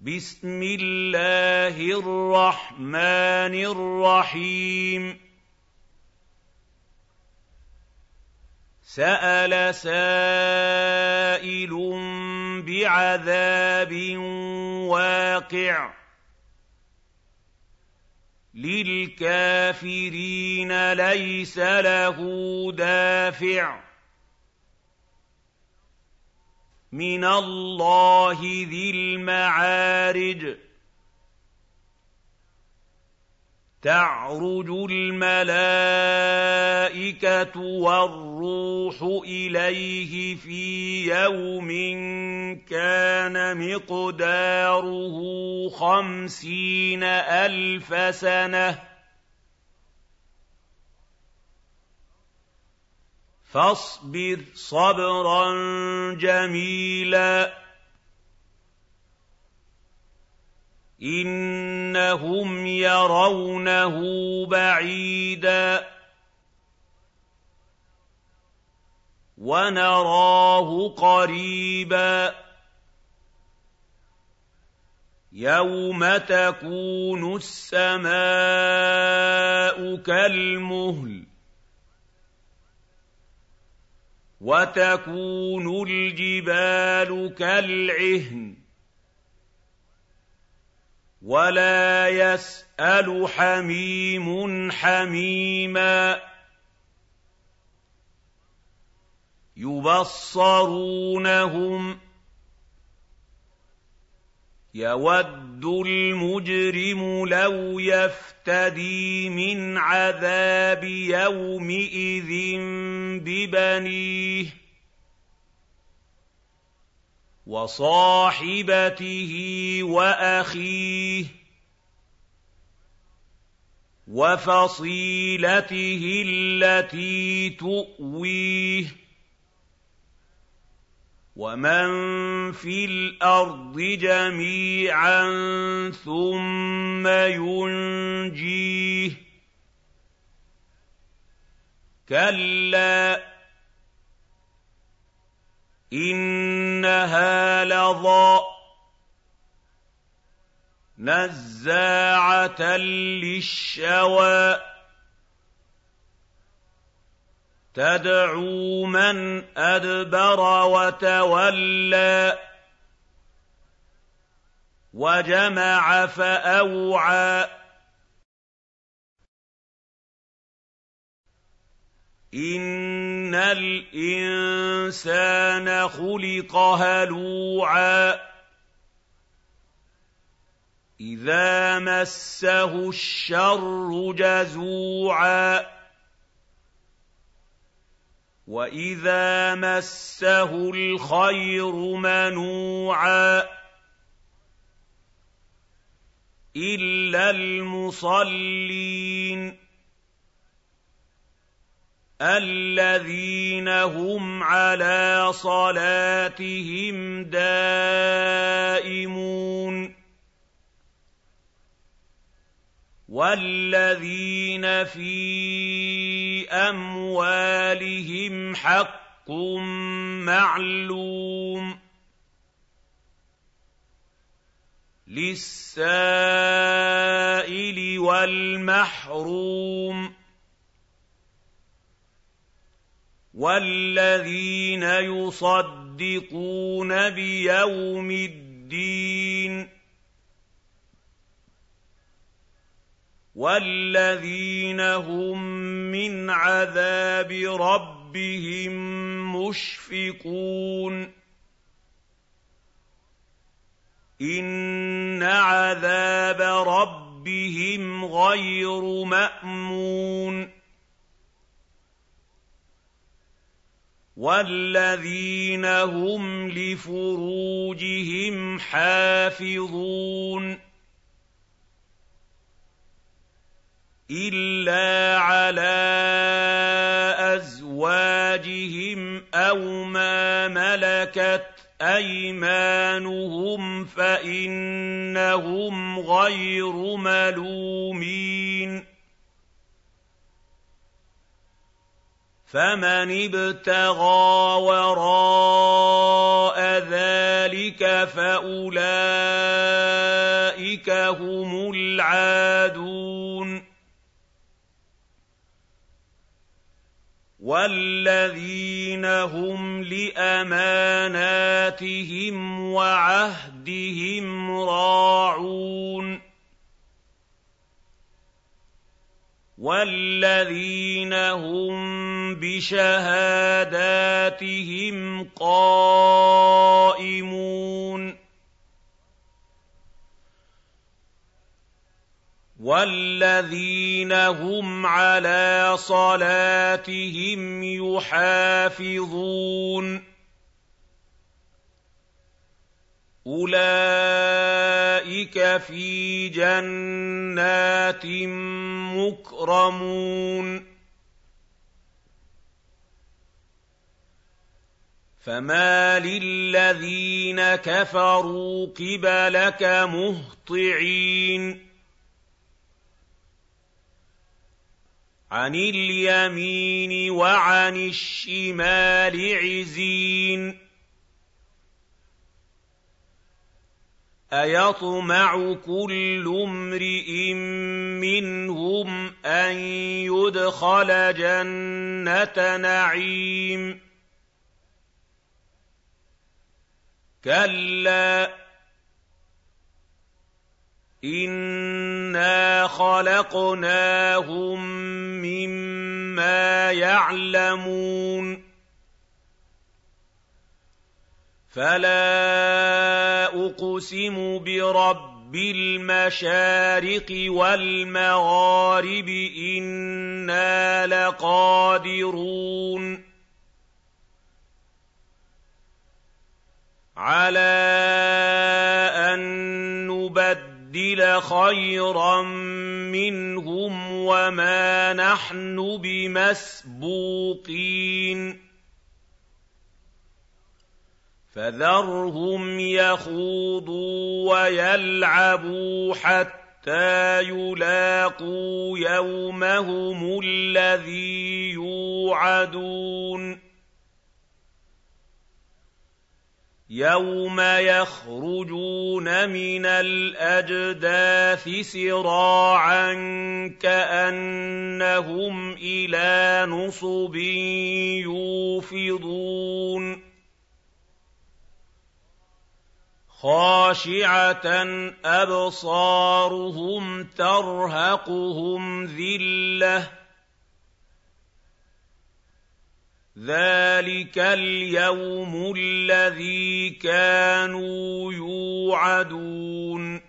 بِسْمِ اللَّهِ الرَّحْمَٰنِ الرَّحِيمِ. سَأَلَ سَائِلٌ بِعَذَابٍ وَاقِعٍ. لِّلْكَافِرِينَ لَيْسَ لَهُ دَافِعٌ. مِّنَ اللَّهِ ذِي الْمَعَارِجِ. تَعْرُجُ الْمَلَائِكَةُ وَالرُّوحُ إِلَيْهِ فِي يَوْمٍ كَانَ مِقْدَارُهُ خَمْسِينَ أَلْفَ سَنَةٍ. فَاصْبِرْ صَبْرًا جَمِيلًا. إِنَّهُمْ يَرَوْنَهُ بَعِيدًا. وَنَرَاهُ قَرِيبًا. يَوْمَ تَكُونُ السَّمَاءُ كَالْمُهْلِ. وَتَكُونُ الْجِبَالُ كَالْعِهْنِ وَلَا يَسْأَلُ حَمِيمٌ حَمِيمًا يُبَصَّرُونَهُمْ يَوَدُّ الْمُجْرِمُ لَوْ يَفْتَدِي مِنْ عَذَابِ يَوْمِئِذٍ بِبَنِيهِ وَصَاحِبَتِهِ وَأَخِيهِ وَفَصِيلَتِهِ الَّتِي تُؤْوِيهِ وَمَن فِي الْأَرْضِ جَمِيعًا ثُمَّ يُنجِيهِ كَلَّا إِنَّهَا لَظَىٰ نَزَّاعَةً لِّلشَّوَىٰ تَدْعُو مَنْ أَدْبَرَ وَتَوَلَّىٰ وَجَمَعَ فَأَوْعَىٰ. إِنَّ الْإِنسَانَ خُلِقَ هَلُوعًا. إِذَا مَسَّهُ الشَّرُّ جَزُوعًا. وَإِذَا مَسَّهُ الْخَيْرُ مَنُوعًا إِلَّا الْمُصَلِّينَ الَّذِينَ هُمْ عَلَىٰ صَلَاتِهِمْ دَائِمُونَ وَالَّذِينَ فِي أَمْوَالِهِمْ حَقٌّ مَّعْلُومٌ لِّلسَّائِلِ وَالْمَحْرُومِ وَالَّذِينَ يُصَدِّقُونَ بِيَوْمِ الدِّينِ وَالَّذِينَ هُم مِّنْ عَذَابِ رَبِّهِم مُّشْفِقُونَ إِنَّ عَذَابَ رَبِّهِمْ غَيْرُ مَأْمُونٍ وَالَّذِينَ هُمْ لِفُرُوجِهِمْ حَافِظُونَ إِلَّا عَلَىٰ أَزْوَاجِهِمْ أَوْ مَا مَلَكَتْ أَيْمَانُهُمْ فَإِنَّهُمْ غَيْرُ مَلُومِينَ فمن ابتغى وراء ذلك فاولئك هم العادون وَالَّذِينَ هُمْ لِأَمَانَاتِهِمْ وَعَهْدِهِمْ رَاعُونَ وَالَّذِينَ هُم بِشَهَادَاتِهِمْ قَائِمُونَ وَالَّذِينَ هُمْ عَلَىٰ صَلَاتِهِمْ يُحَافِظُونَ أُولَٰئِكَ فِي جَنَّاتٍ مُّكْرَمُونَ فَمَالِ الَّذِينَ كَفَرُوا قِبَلَكَ مُهْطِعِينَ عَنِ الْيَمِينِ وَعَنِ الشِّمَالِ عِزِينَ. أَيَطْمَعُ كُلُّ امْرِئٍ مِّنْهُمْ أَن يُدْخَلَ جَنَّةَ نَعِيمٍ. كَلَّا إِنَّا خَلَقْنَاهُم مِّمَّا يَعْلَمُونَ فَلَا أُقْسِمُ بِرَبِّ الْمَشَارِقِ وَالْمَغَارِبِ إِنَّا لَقَادِرُونَ عَلَىٰ أَن نُّبَدِّلَ خَيْرًا مِّنْهُمْ وَمَا نَحْنُ بِمَسْبُوقِينَ. فَذَرْهُمْ يَخُوضُوا وَيَلْعَبُوا حَتَّىٰ يُلَاقُوا يَوْمَهُمُ الَّذِي يُوعَدُونَ. يَوْمَ يَخْرُجُونَ مِنَ الْأَجْدَاثِ سِرَاعًا كَأَنَّهُمْ إِلَىٰ نُصُبٍ يُوفِضُونَ خَاشِعَةً أَبْصَارُهُمْ تَرْهَقُهُمْ ذِلَّةٌ ۚ ذَٰلِكَ الْيَوْمُ الَّذِي كَانُوا يُوعَدُونَ